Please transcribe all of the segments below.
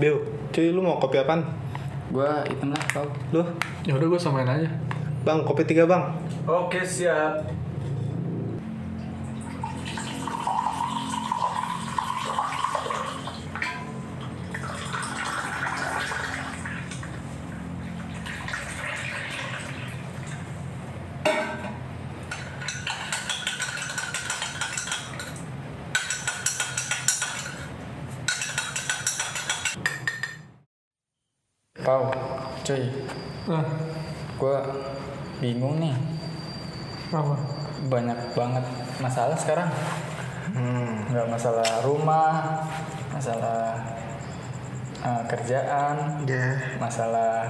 Bill, cuy lu mau kopi apaan? Gua hitam lah kau. Lu? Ya udah gue samain aja. Bang, kopi tiga bang. Oke siap. Pau, cuy, Nah, gua bingung nih. apa? Banyak banget masalah sekarang. Hmm. Nggak masalah rumah, masalah eh, kerjaan, Ya. masalah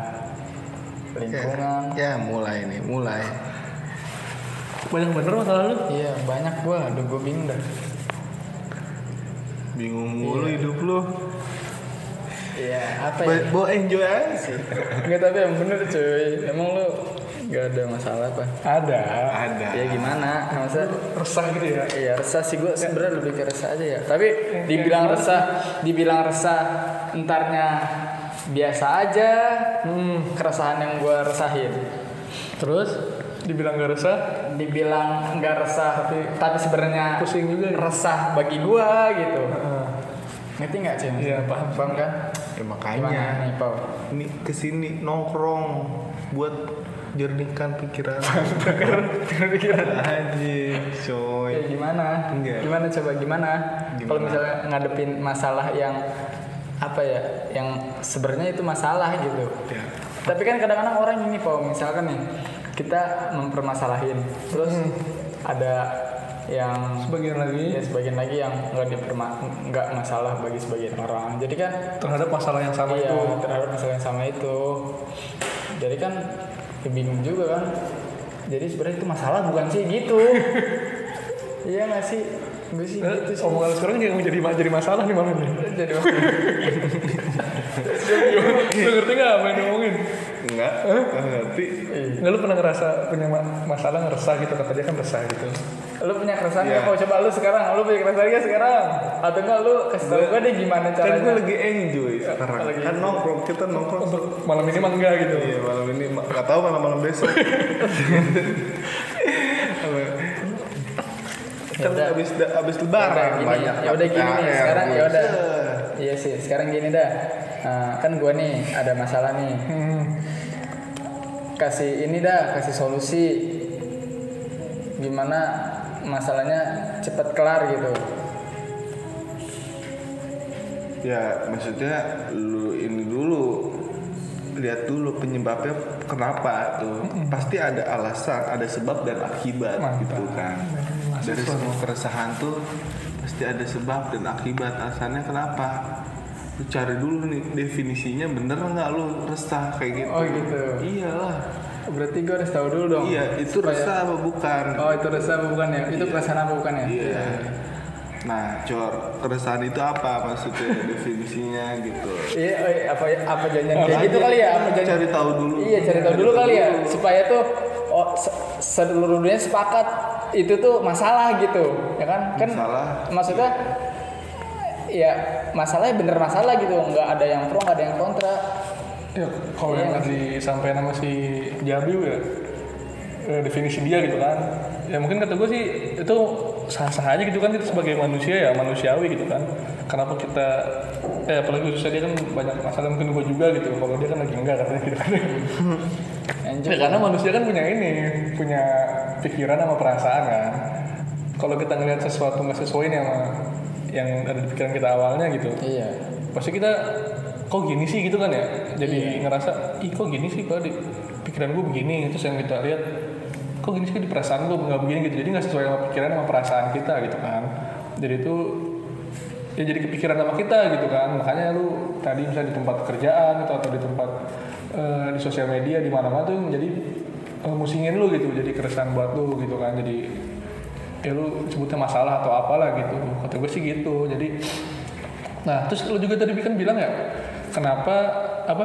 lingkungan. Ya, mulai nih, mulai. Banyak bener masalah lu? Iya banyak gua, aduh gua bingung dah. Bingung mulu hidup lu. Iya apa ya? Bawa enjoy aja sih. Enggak tapi yang bener cuy. Emang lu nggak ada masalah apa? Ada. Ada. Ya gimana? Masa Resah gitu ya. Iya resah sih gue sebenarnya lebih ke resah aja ya. Tapi dibilang resah, dibilang resah, entarnya biasa aja. Hmm. Keresahan yang gue resahin. Terus dibilang gak resah, Dibilang nggak resah, tapi tapi sebenarnya pusing juga ya. resah bagi gue gitu. Heeh. Ngerti nggak sih? Iya, paham. Paham kan? Ya Gimana makanya nih Pau? ini ke sini nongkrong buat jernihkan pikiran. Pikiran. Anjing, coy. Ya, gimana? Enggak. Gimana coba gimana? Gimana? Kalau misalnya ngadepin masalah yang apa ya? Yang sebenarnya itu masalah gitu. Ya. Tapi kan kadang-kadang orang ini Pak, misalkan nih kita mempermasalahin, terus ada yang Sebagian lagi ya sebagian lagi yang nggak diperma nggak masalah bagi sebagian orang. Jadi kan terhadap masalah yang sama iya, itu. terhadap masalah yang sama itu. Jadi kan ya bingung juga kan. Jadi sebenarnya itu masalah bukan sih gitu. iya nggak sih? Gue sih Eh, gitu sih. omongan sekarang yang menjadi jadi masalah nih malah nih. Jadi Lu ngerti gak apa yang ngomongin? Enggak, enggak ngerti. Nggak lu pernah ngerasa punya ma- masalah ngeresah gitu kata dia kan resah gitu. Lu punya keresahan Iya. nggak? Mau coba lu sekarang? Lu punya keresahan nggak sekarang? Atau enggak lu kasih tau gue deh gimana Kan caranya? gue lagi enjoy sekarang. lagi Kan nongkrong, kita nongkrong. Untuk malam ini mah enggak gitu. Iya malam ini nggak tahu malam-malam besok. Kan abis abis lebaran banyak. ya udah gini nih sekarang ya udah. Iya sih, sekarang gini dah. Nah, kan gue nih ada masalah nih. Hmm. Kasih ini dah, kasih solusi. Gimana masalahnya cepat kelar gitu. Ya maksudnya lu ini dulu lihat dulu penyebabnya kenapa tuh. Pasti ada alasan ada sebab dan akibat Mantap. gitu kan. Dari semua keresahan tuh pasti ada sebab dan akibat. Alasannya kenapa? Lu cari dulu nih definisinya bener nggak lu resah kayak gitu? Oh, gitu. iyalah Berarti gue harus tahu dulu dong. iya itu Supaya- resah apa bukan Oh itu resah apa bukan ya? Itu perasaan apa bukan ya? iya nah cor keresahan itu apa maksudnya definisinya gitu Iya, oh, iya, apa apa janjian kayak gitu kali ya? Apa janjian? cari tahu dulu Iya, cari tahu dulu kali ya, supaya tuh oh, se- seluruh dunia sepakat itu tuh masalah gitu, ya kan? Kan Masalah. maksudnya ya masalahnya bener masalah gitu, nggak ada yang pro, nggak ada yang kontra. Ya, kalau yang disampaikan sama si Jabiu ya eh, definisi dia gitu kan. Ya mungkin kata gue sih itu sah-sah aja gitu kan kita sebagai manusia ya manusiawi gitu kan. Kenapa kita eh apalagi khususnya dia kan banyak masalah mungkin gue juga gitu kalau dia kan lagi enggak katanya gitu kan. Ya karena manusia kan punya ini punya pikiran sama perasaan kan. Kalau kita ngelihat sesuatu nggak sesuai nih sama yang ada di pikiran kita awalnya gitu Iya. pasti kita kok gini sih gitu kan ya? Jadi ngerasa ih kok gini sih kok di pikiran gue begini? Terus yang kita lihat kok gini sih di perasaan gue nggak begini? Gitu. Jadi nggak sesuai sama pikiran sama perasaan kita gitu kan. Jadi itu ya jadi kepikiran sama kita gitu kan. Makanya lu tadi misalnya di tempat kerjaan gitu atau di tempat eh, di sosial media di mana-mana tuh menjadi eh, musingin lu gitu. Jadi keresahan buat lu gitu kan. Jadi ya lu sebutnya masalah atau apalah gitu. Kata gue sih gitu. Jadi nah terus lu juga tadi kan bilang ya kenapa apa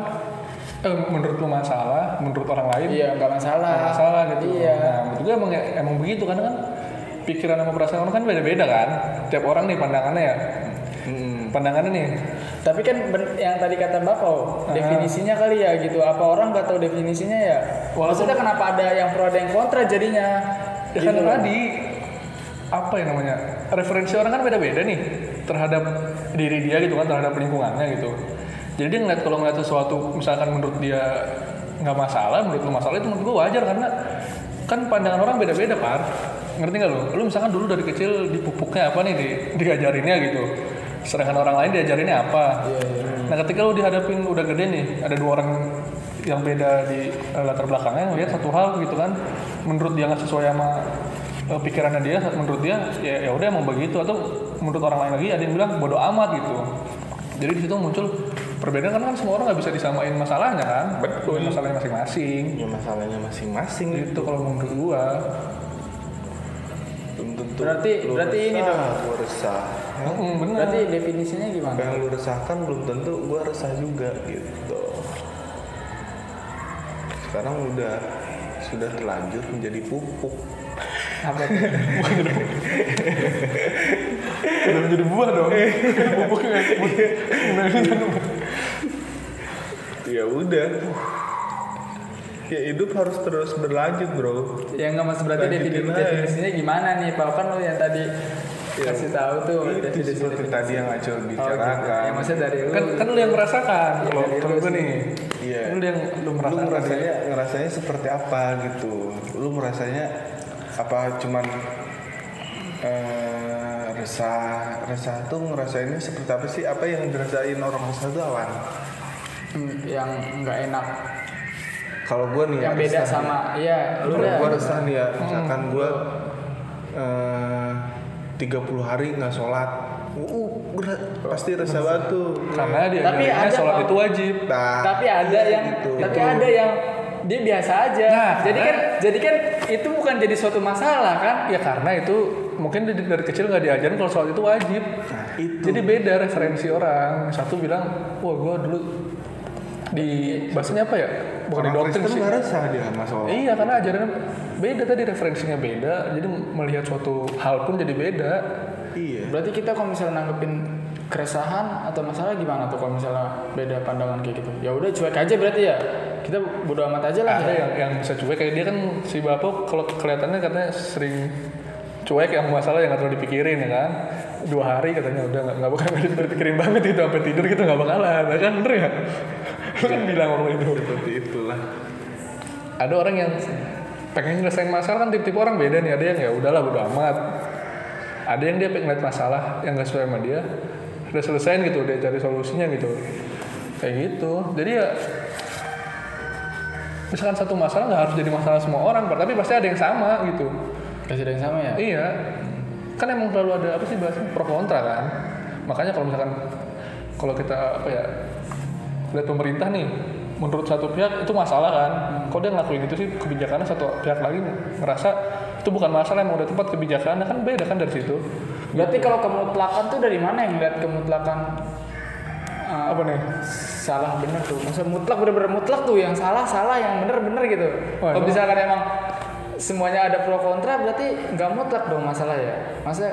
eh, menurut lu masalah menurut orang lain Iya, nggak masalah. nggak masalah gitu Iya. nah menurut gue emang emang begitu karena kan pikiran sama perasaan orang kan beda-beda kan tiap orang nih pandangannya ya pandangannya nih Tapi kan yang tadi kata Bapak, oh, definisinya kali ya gitu. Apa orang nggak tahu definisinya ya? Maksudnya kenapa ada yang pro ada yang kontra jadinya? Ya Gitu kan loh. tadi apa yang namanya referensi orang kan beda-beda nih terhadap diri dia gitu kan terhadap lingkungannya gitu. Jadi dia ngeliat kalau ngeliat sesuatu misalkan menurut dia nggak masalah, menurut lu masalah itu menurut gue wajar karena kan pandangan orang beda-beda par. Ngerti nggak lu? Lu misalkan dulu dari kecil dipupuknya apa nih di, diajarinnya gitu. Sedangkan orang lain diajarinnya apa. Nah ketika lu dihadapin udah gede nih, ada dua orang yang beda di eh, latar belakangnya ngeliat satu hal gitu kan, menurut dia nggak sesuai sama eh, pikirannya dia, menurut dia ya ya udah emang begitu atau menurut orang lain lagi ada yang bilang bodoh amat gitu. Jadi di situ muncul perbedaan karena kan semua orang nggak bisa disamain masalahnya kan, betul masalahnya masing-masing. ya masalahnya masing-masing Itu kalau menurut gua. belum tentu Berarti- lu berarti ini resah, dong. gua resah? Hmm, bener. Berarti definisinya gimana? yang lu resahkan belum tentu gua resah juga gitu sekarang udah sudah terlanjur menjadi pupuk Apa? Udah menjadi buah dong. Pupuknya ya udah ya hidup harus terus berlanjut bro Ya nggak mas berarti Lanjutin defini- aja. definisinya gimana nih? Pak kan lo yang tadi kasih tahu tuh itu seperti tadi yang Acil Oh, gitu. bicarakan Ya maksudnya dari lu. kan kan lu yang merasakan kalau dari kalau lu gue sih. nih Iya. lu yang lu lu merasakan ngerasanya ngerasanya seperti apa gitu lu merasanya apa cuman eh, resah resah tuh ngerasainnya seperti apa sih apa yang dirasain orang resah tuh awan yang nggak enak. Kalau gue nih yang ya, beda resah sama iya lu kalau dah gue resah nih ya misalkan gue eh, 30 hari nggak sholat. Uh, berat, pasti resah banget tuh. Karena dia Tapi ada, sholat itu wajib. Nah, tapi ada yang gitu. tapi Itu. ada yang dia biasa aja. Nah, jadi kan jadi kan itu bukan jadi suatu masalah kan? Ya karena itu mungkin dari, dari kecil nggak diajarin kalau sholat itu wajib. Nah itu. Jadi beda referensi orang. Satu bilang wah gue dulu di bahasanya apa ya? Bukan di doktrin sih. nggak resah dia sama sholat Iya karena ajarannya beda tadi referensinya beda, jadi melihat suatu hal pun jadi beda. iya. Berarti kita kalau misalnya nanggepin keresahan atau masalah gimana tuh kalau misalnya beda pandangan kayak gitu? Ya udah cuek aja berarti ya. Kita bodo amat aja lah. Ada ya yang yang bisa cuek kayak dia kan si bapak kalau kelihatannya katanya sering cuek yang masalah yang nggak terlalu dipikirin ya kan? Dua hari katanya udah nggak nggak bakal dipikirin banget itu sampai tidur gitu nggak bakalan ya kan? Bener ya kan bilang orang itu. Seperti itulah. Ada orang yang pengen nyelesain masalah kan tipe-tipe orang beda nih. Ada yang ya udahlah bodo amat. Ada yang dia pengen ngeliat masalah yang gak sesuai sama dia udah selesain gitu dia cari solusinya gitu. Kayak gitu. Jadi ya misalkan satu masalah nggak harus jadi masalah semua orang tapi pasti ada yang sama gitu. Kasih ada yang sama ya? Iya. Kan emang selalu ada apa sih bahasanya pro kontra kan. Makanya kalau misalkan kalau kita apa ya lihat pemerintah nih menurut satu pihak itu masalah kan. Kalau dia ngelakuin itu sih? Kebijakannya satu pihak lagi ngerasa itu bukan masalah emang udah tepat kebijakannya kan beda kan dari situ. Berarti kalau kemutlakan tuh dari mana yang lihat kemutlakan uh, apa nih? salah bener tuh? Maksudnya mutlak bener-bener mutlak tuh yang salah salah yang bener-bener gitu. Wah, kalau misalkan emang semuanya ada pro kontra berarti nggak mutlak dong masalah ya? Masa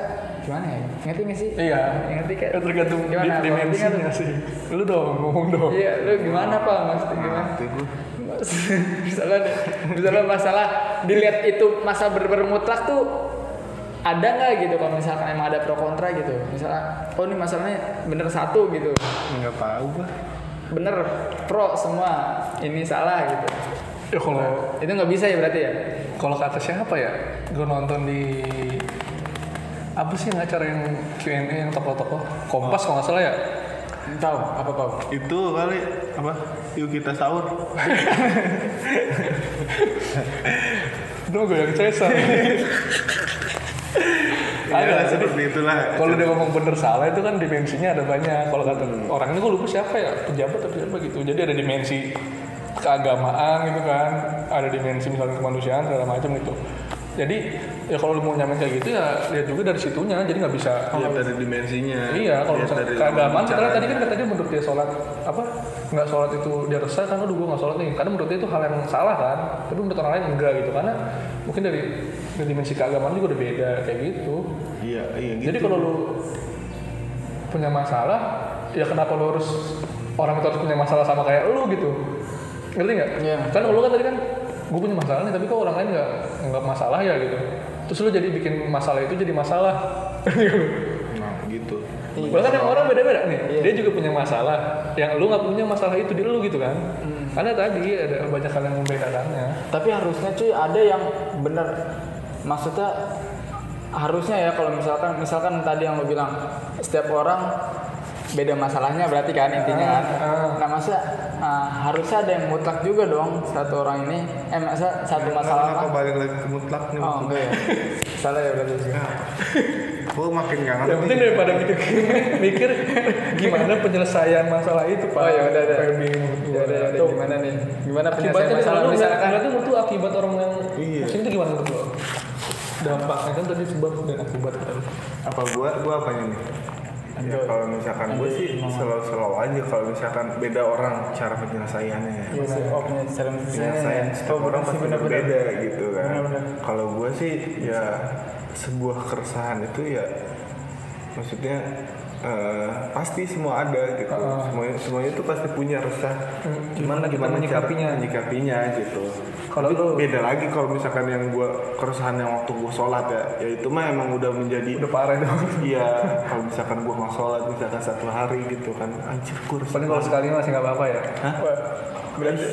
gimana ya? Ngerti nggak sih? Iya. Ngerti kan Ya, tergantung Gimana, dimensinya Ngerti sih. Lu dong ngomong dong. Iya lu gimana pak? Maksudnya gimana? Misalnya misalnya masalah dilihat itu masa bener-bener mutlak tuh ada nggak gitu? Kalau misalkan emang ada pro kontra gitu. Misalnya oh ini masalahnya bener satu gitu. Nggak tahu gua. Bener pro semua. Ini salah gitu. Ya kalau itu nggak bisa ya berarti ya? Kalau kata siapa ya? Gue nonton di apa sih yang acara yang Q&A yang tokoh-tokoh? Kompas kalau nggak salah ya? Tahu. Apa tahu? Itu kali apa? Yuk kita sahur. Itu gue yang cesar. Ya ada seperti itulah. kalau dia ngomong bener salah itu kan dimensinya ada banyak. Kalau kata orang ini gue lupa siapa ya? Pejabat atau siapa? Gitu. Jadi ada dimensi keagamaan gitu kan. Ada dimensi misalnya kemanusiaan segala macam gitu. Jadi ya kalau lu mau nyamain kayak gitu ya lihat juga dari situnya jadi nggak bisa lihat dari dimensinya Iya, kalau misalnya dari keagamaan, setelah caranya. tadi kan katanya menurut dia sholat apa nggak sholat itu dia resah kan udah gue nggak sholat nih, karena menurut dia itu hal yang salah kan, tapi menurut orang lain enggak gitu, karena mungkin dari, dari dimensi keagamaan juga udah beda kayak gitu. iya iya gitu Jadi kalau lu punya masalah, ya kenapa lu harus orang itu harus punya masalah sama kayak lu gitu ngerti nggak Iya. kan lu kan tadi kan gue punya masalah nih tapi kok orang lain nggak nggak masalah ya gitu terus lu jadi bikin masalah itu jadi masalah. Nah gitu. Bahkan yang orang beda-beda nih, dia juga punya masalah. Yang lu nggak punya masalah itu di lu gitu kan? Karena tadi ada banyak hal yang membedakannya. Tapi harusnya cuy ada yang bener. Maksudnya harusnya ya kalau misalkan misalkan tadi yang lo bilang setiap orang beda masalahnya berarti kan intinya kan. Nah masa ah, harusnya ada yang mutlak juga dong satu orang ini eh masa satu masalah kenapa balik lagi ke mutlak nih Oh enggak ya. Salah ya berarti. gue makin gak Yang ngerti penting daripada mikir, mikir gimana penyelesaian masalah itu pak. Oh ya udah udah. Ya udah ya udah Tuh. gimana nih? Gimana penyelesaian Akibatnya masalah lu misalkan berarti lu akibat orang yang Iya. Itu gimana menurut lo? Dampaknya kan tadi sebab dan akibat kan. apa gue gue apanya nih ya, kalau misalkan gue sih selalu-selalu aja kalau misalkan beda orang cara penyelesaiannya. Sih. Oh, penyelesaian penyelesaian setiap orang sih pasti benar-benar. berbeda gitu kan. Kalau gue sih ya sebuah keresahan itu ya maksudnya eh, pasti semua ada gitu. Semuanya semuanya itu pasti punya resah. Gimana kita menyikapinya. cara menyikapinya. gitu. Kalau lu- beda lagi kalau misalkan yang gue keresahan yang waktu gue sholat ya. Ya itu mah emang udah menjadi Udah parah dong. Iya, kalau misalkan gue nggak sholat misalkan satu hari gitu kan, anjir gue resah Paling kalau sekali masih nggak apa-apa ya. Hah? Berarti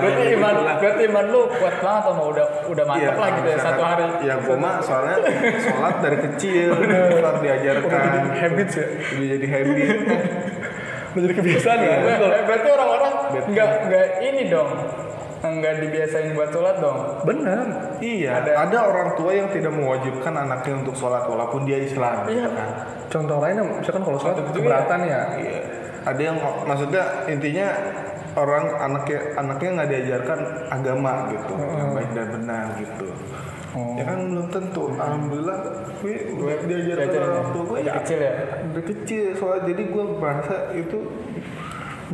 berarti iman berarti iman lu kuat banget sama udah udah mantap Iya, lah gitu ya satu hari. Ya gue mah soalnya sholat dari kecil, sholat diajarkan. Habits ya. Udah jadi habit. Udah jadi kebiasaan ya. Betul. berarti orang-orang nggak nggak ini dong nggak dibiasain buat sholat dong. Benar. Iya, ada. orang tua yang tidak mewajibkan anaknya untuk sholat walaupun dia Islam. Iya. gitu kan. Contoh lainnya misalkan kalau sholat keberatan ya. Iya. Ada yang maksudnya intinya orang anaknya anaknya nggak diajarkan agama gitu, yang baik dan benar gitu. Ya kan belum tentu. Alhamdulillah gue, gue diajarkan Diajarin orang ya? tua gue ya kecil ya? Dari kecil soalnya jadi gue merasa itu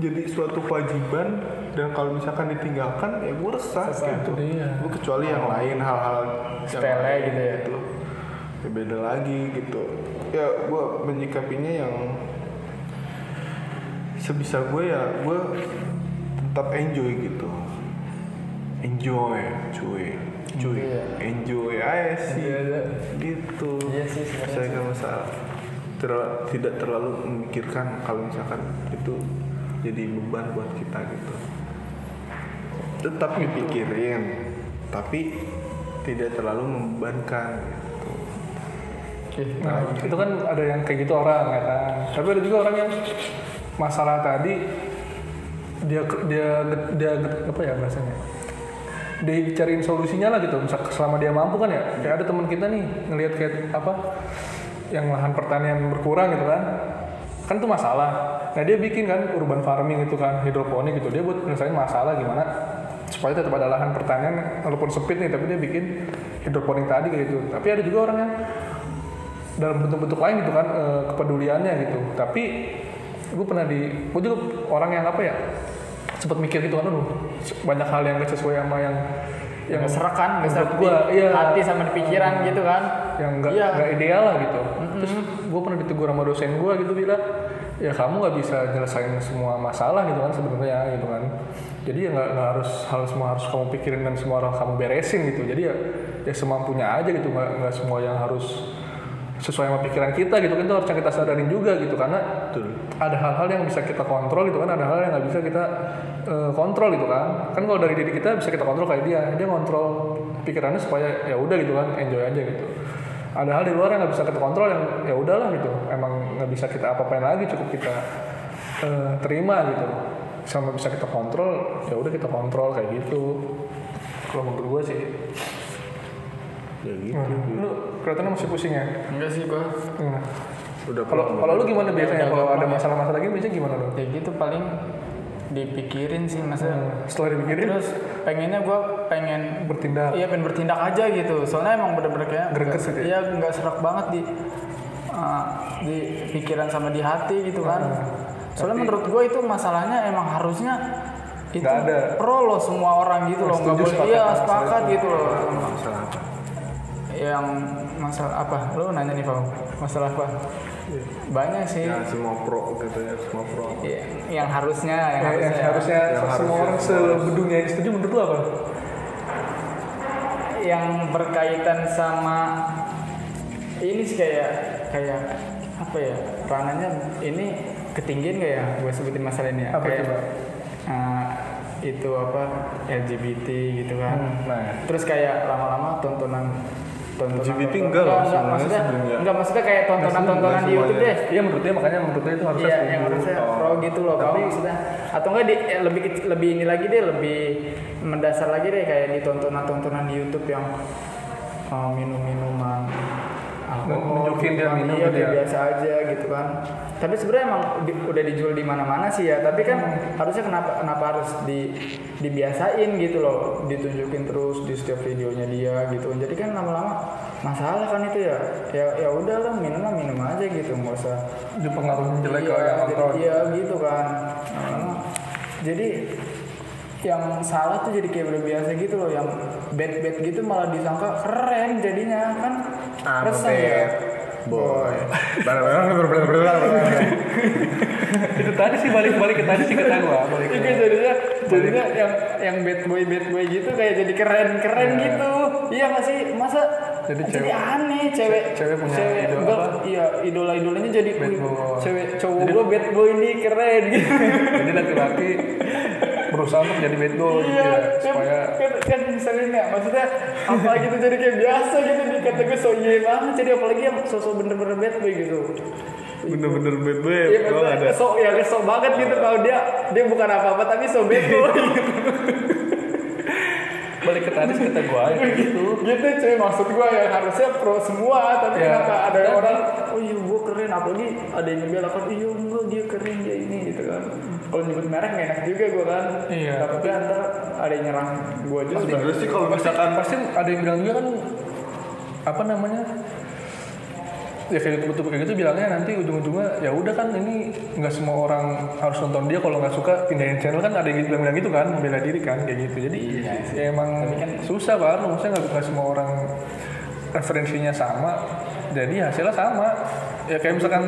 jadi suatu kewajiban dan kalau misalkan ditinggalkan ya gue resah gitu. Iya. Gue kecuali yang lain hal-hal Sepele gitu ya? ya beda lagi gitu ya gue menyikapinya yang sebisa gue ya gue tetap enjoy gitu. Enjoy cuy. Cuy Iya. enjoy aja sih. Iya, iya. gitu. Iya sih, saya nggak masalah. Terla- tidak terlalu memikirkan kalau misalkan itu jadi beban buat kita gitu. Tetap dipikirin tapi tidak terlalu membebankan gitu. Nah, itu kan ada yang kayak gitu orang ya kan. Tapi ada juga orang yang masalah tadi dia dia dia apa ya bahasanya? Dicariin solusinya lah gitu. Selama dia mampu kan ya. Kayak ada teman kita nih ngelihat kayak apa yang lahan pertanian berkurang gitu kan. Kan itu masalah. Nah, dia bikin kan urban farming itu kan hidroponik gitu. Dia buat nyelesain masalah gimana supaya tetap ada lahan pertanian walaupun sempit nih tapi dia bikin hidroponik tadi kayak gitu. Tapi ada juga orang yang dalam bentuk-bentuk lain gitu kan eh, kepeduliannya gitu tapi gue pernah di gue juga orang yang apa ya sempat mikir gitu kan aduh banyak hal yang gak sesuai sama yang yang serak kan nggak serak iya. hati sama di pikiran gitu kan? Yang nggak Iya. nggak ideal lah gitu. Terus gue pernah ditegur sama dosen gue gitu bilang ya kamu nggak bisa nyelesain semua masalah gitu kan sebenarnya gitu kan. Jadi ya nggak nggak harus hal semua harus kamu pikirin dan semua orang kamu beresin gitu. Jadi ya ya semampunya aja gitu nggak nggak semua yang harus sesuai sama pikiran kita gitu kan itu harus kita sadarin juga gitu. Karena ada hal-hal yang bisa kita kontrol gitu kan ada hal yang nggak bisa kita eh, kontrol gitu kan. Kan kalau dari diri kita bisa kita kontrol kayak dia dia kontrol pikirannya supaya ya udah gitu kan enjoy aja gitu. Ada hal di luar yang nggak bisa kita kontrol yang ya udahlah gitu emang nggak bisa kita apa-apain lagi cukup kita eh, terima gitu. Sama bisa kita kontrol ya udah kita kontrol kayak gitu. Kalau menurut gue sih. Ya gitu. Lu kelihatannya masih pusing ya enggak sih gua Gimana? udah Kalau kalau lu gimana biasanya kalau ada masalah-masalah gini biasanya gimana lu? ya gitu paling dipikirin sih masa Setelah dipikirin terus pengennya gua pengen bertindak. Iya pengen bertindak aja gitu. Soalnya emang bener-bener kayak Greget gitu ya? Iya nggak serak banget di uh, di pikiran sama di hati gitu kan. Soalnya menurut gue itu masalahnya emang harusnya itu ada. pro loh semua orang gitu loh. Nggak boleh iya sepakat gitu loh. Yang masalah apa? Lo nanya nih Pak. Masalah apa? banyak sih ya semua pro gitu ya semua pro Iya, yang harusnya yang yang, yang harusnya, harusnya Yang semua harusnya. orang sebedunia ini setuju menurut lu apa? yang berkaitan sama ini sih kayak kayak apa ya ranahnya ini ketinggian gak ya gue sebutin masalah ini ya Apa kayak coba? eh, itu apa LGBT gitu kan Nah, terus kayak lama-lama tontonan tontonan LGBT enggak loh, semuanya maksudnya sebenarnya. enggak maksudnya kayak tontonan tontonan di YouTube deh iya menurut dia makanya menurut dia itu harusnya Iya, yang harusnya Oh. pro gitu loh. Kalau maksudnya atau enggak di eh, lebih lebih ini lagi deh, lebih mendasar lagi deh kayak di tontonan-tontonan di YouTube yang uh, minum-minuman alkohol, Nunjukin dia gitu minum iya, gitu ya. biasa aja gitu kan. Tapi sebenarnya emang di- udah dijual di mana-mana sih ya. Tapi kan Hmm. harusnya kenapa kenapa harus di dibiasain gitu loh, ditunjukin terus di setiap videonya dia gitu. Jadi kan lama-lama masalah kan itu ya. Ya ya udahlah minum lah minum aja gitu, nggak usah dipengaruhi jelek iya, jadi- nonton. Iya gitu kan. Nah, jadi yang salah tuh jadi kayak udah biasa gitu loh, yang bad bad gitu malah disangka keren jadinya kan. I'm a resah ya. Boy itu tadi sih balik-balik ke tadi sih kata gua balik ke Iya jadinya jadinya yang yang bad boy bad boy gitu kayak jadi keren keren Iya. gitu. Iya nggak sih masa Jadi jadi, cewek- aneh cewek cewek punya cewek idola apa? iya idola idolanya jadi Bad "Wih, boy." cewek cowok gua bad boy nih keren gitu. jadi laki-laki berusaha untuk jadi bad gitu Iya, ya, kan, supaya kan, kan misalnya nggak, maksudnya apa gitu jadi kayak biasa gitu di kata gue so iya banget jadi apalagi yang sosok bener-bener bad boy gitu. bener-bener bad boy Iya lo maksudnya ada so ya so banget gitu kalau dia dia bukan apa-apa tapi so bad boy. balik ke tadi kata gua ya, gitu gitu cuy maksud gue ya harusnya pro semua tapi Ya. kenapa ada orang oh iya gue keren apalagi ada yang ngebela kan iya enggak dia keren dia ini gitu kan kalau nyebut merek gak enak juga gue kan Iya. tapi antar ada yang nyerang gue juga sebenarnya sih kalau misalkan pasti ada yang bilang juga kan apa namanya ya kayak gitu kayak gitu bilangnya nanti ujung-ujungnya ya udah kan ini nggak semua orang harus nonton dia kalau nggak suka pindahin channel kan ada yang bilang-bilang gitu kan membela diri kan kayak gitu. Jadi Iya ya emang susah banget maksudnya nggak semua orang referensinya sama. Jadi hasilnya sama. Ya kayak misalkan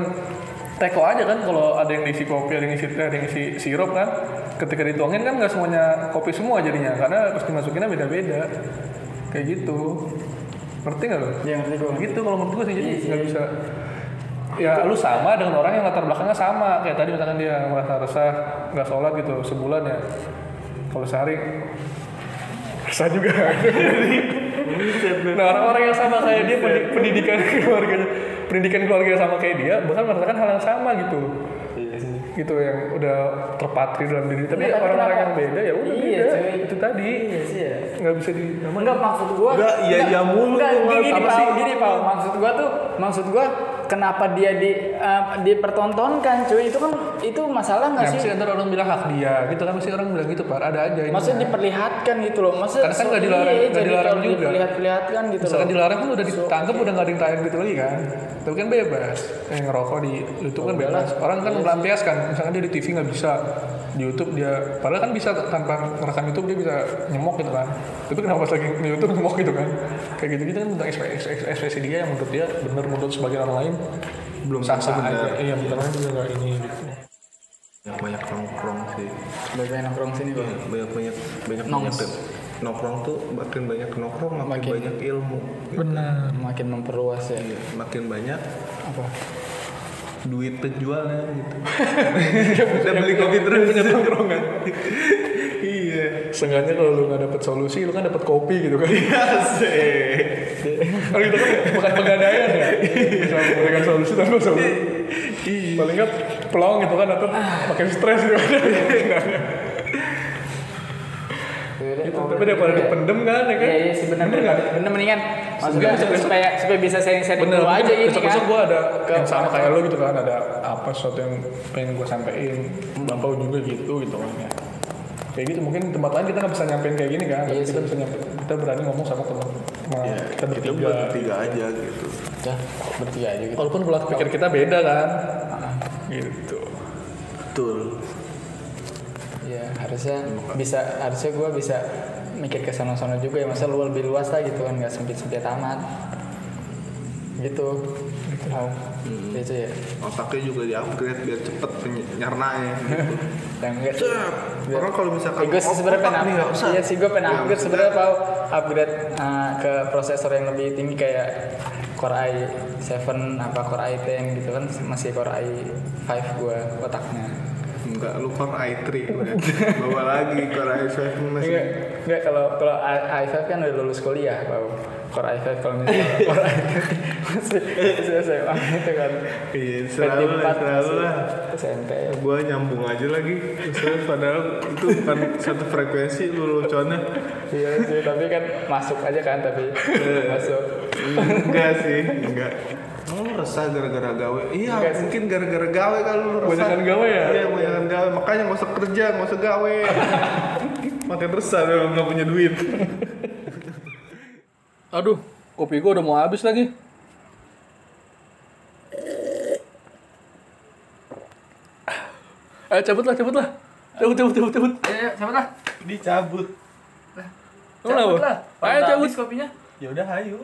teko aja kan kalau ada yang diisi kopi ada yang isi ada yang isi sirup kan ketika dituangin kan nggak semuanya kopi semua jadinya karena pasti masukinnya beda-beda. Kayak gitu ngerti nggak lo? Iya, ngerti gua. gitu kalau menurut gue sih jadi Iya nggak bisa. Ya lu sama dengan orang yang latar belakangnya sama. Kayak tadi misalkan dia merasa resah nggak sholat gitu sebulan ya. Kalau sehari. Resah juga. Nah orang-orang yang sama kayak dia pendi- pendidikan keluarganya pendidikan keluarga sama kayak dia bahkan merasakan hal yang sama gitu gitu yang udah terpatri dalam diri. Tapi Iya, tapi orang-orang yang beda ya udah Iya, beda. cuy. itu tadi. Iya sih ya. Nggak bisa di Enggak maksud gua Enggak, iya, iya mulu. Enggak, tuh, gini, Pal, sih? gini. Maksud gua tuh, maksud gua kenapa dia di eh, dipertontonkan cuy. Itu kan itu masalah nggak Ya, sih? ntar orang bilang hak dia gitu kan. Pasti orang bilang gitu pak. Ada aja ini. Maksudnya diperlihatkan gitu loh. Maksudnya Karena kan nggak dilarang- iya, nggak jadi dilarang juga. Diperlihat-perlihatkan gitu Misalkan loh. dilarang kan udah ditangkap udah nggak ada yang tayang gitu lagi kan? Tapi kan bebas. Yang ngerokok di YouTube kan bebas. orang kan melampiaskan. misalkan dia di TV nggak bisa di YouTube dia padahal kan bisa tanpa merekam YouTube dia bisa nyemok gitu kan. Tapi kenapa pas lagi di YouTube nyemok gitu kan? Kayak gitu gitu kan tentang ekspresi dia yang menurut dia benar menurut sebagian orang lain belum sah sah benar. aja iya benar juga nggak ini gitu banyak banyak nongkrong sih Sebagai nongkrong sini bang. banyak banyak banyak Nongs. banyak nongkrong tuh makin banyak nongkrong makin, Makin- banyak ilmu benar Makin memperluas ya. Iya, makin banyak Apa? duit penjualnya gitu udah beli kopi terus punya nongkrongan iya Seenggaknya kalau lu nggak dapet solusi, lu kan dapet kopi gitu kan. Asik. Kalau gitu kan bukan pegadaian ya. Bisa memberikan solusi tanpa solusi. Paling nggak pelong gitu kan atau makin stres gitu kan. Gitu, tapi daripada dipendem kan ya kan. Iya iya sih benar benar. Benar mendingan maksudnya Besok-besok- supaya supaya bisa sharing-sharing Bener, dulu aja ini besok kan. besok gue ada Ke- yang sama kayak lo gitu kan, ada apa sesuatu yang pengen gue sampein, bapak juga gitu gitu kan ya. Kayak gitu mungkin tempat lain kita nggak bisa nyampein kayak gini kan, Iya kita bisa nyampein, kita berani ngomong sama teman, sama Ya, kita kita bertiga. bertiga aja gitu Ya, bertiga aja gitu. Walaupun pola pikir kita beda kan, gitu. betul Iya, harusnya bisa harusnya gue bisa mikir ke sana-sana juga ya masa lu lebih luas lah gitu kan nggak sempit-sempit amat gitu. Gitu. Itu ya. otaknya juga di upgrade biar cepet penyarnaannya gitu. Yang enggak sih. Orang kalau misalkan gue sebenarnya pengen nih nggak usah. Iya sih gue pengen Ya, upgrade sebenarnya mau upgrade uh, ke prosesor yang lebih tinggi kayak Core i7 apa Core i10 gitu kan masih Core i5 gue otaknya. Enggak, lu Core i3 udah. Bawa lagi Core i7 masih Enggak, kalau kalau i- i5 kan udah lulus kuliah, Pak. Core i5 kalau misalnya Core i3 masih masih SMA itu kan. Iya, selalu lah, selalu lah. SMP. Gua nyambung aja lagi. Terus padahal itu bukan satu frekuensi lu lucuannya. Iya sih, tapi kan masuk aja kan tapi masuk. Enggak sih, enggak. Oh, lu resah gara-gara gawe. Iya, Enggak sih. mungkin gara-gara gawe kan lu resah. Kebanyakan gawe ya? Iya, kebanyakan gawe. Makanya nggak usah kerja, nggak usah gawe. Makin resah lu nggak punya duit. Aduh, kopi gue udah mau habis lagi. Ayo cabut lah, cabut lah. Cabut, cabut, cabut, cabut. Ayo, siapa lah? Dicabut. Kenapa? lah. Ayo cabut. kopinya. Ya udah, ayo.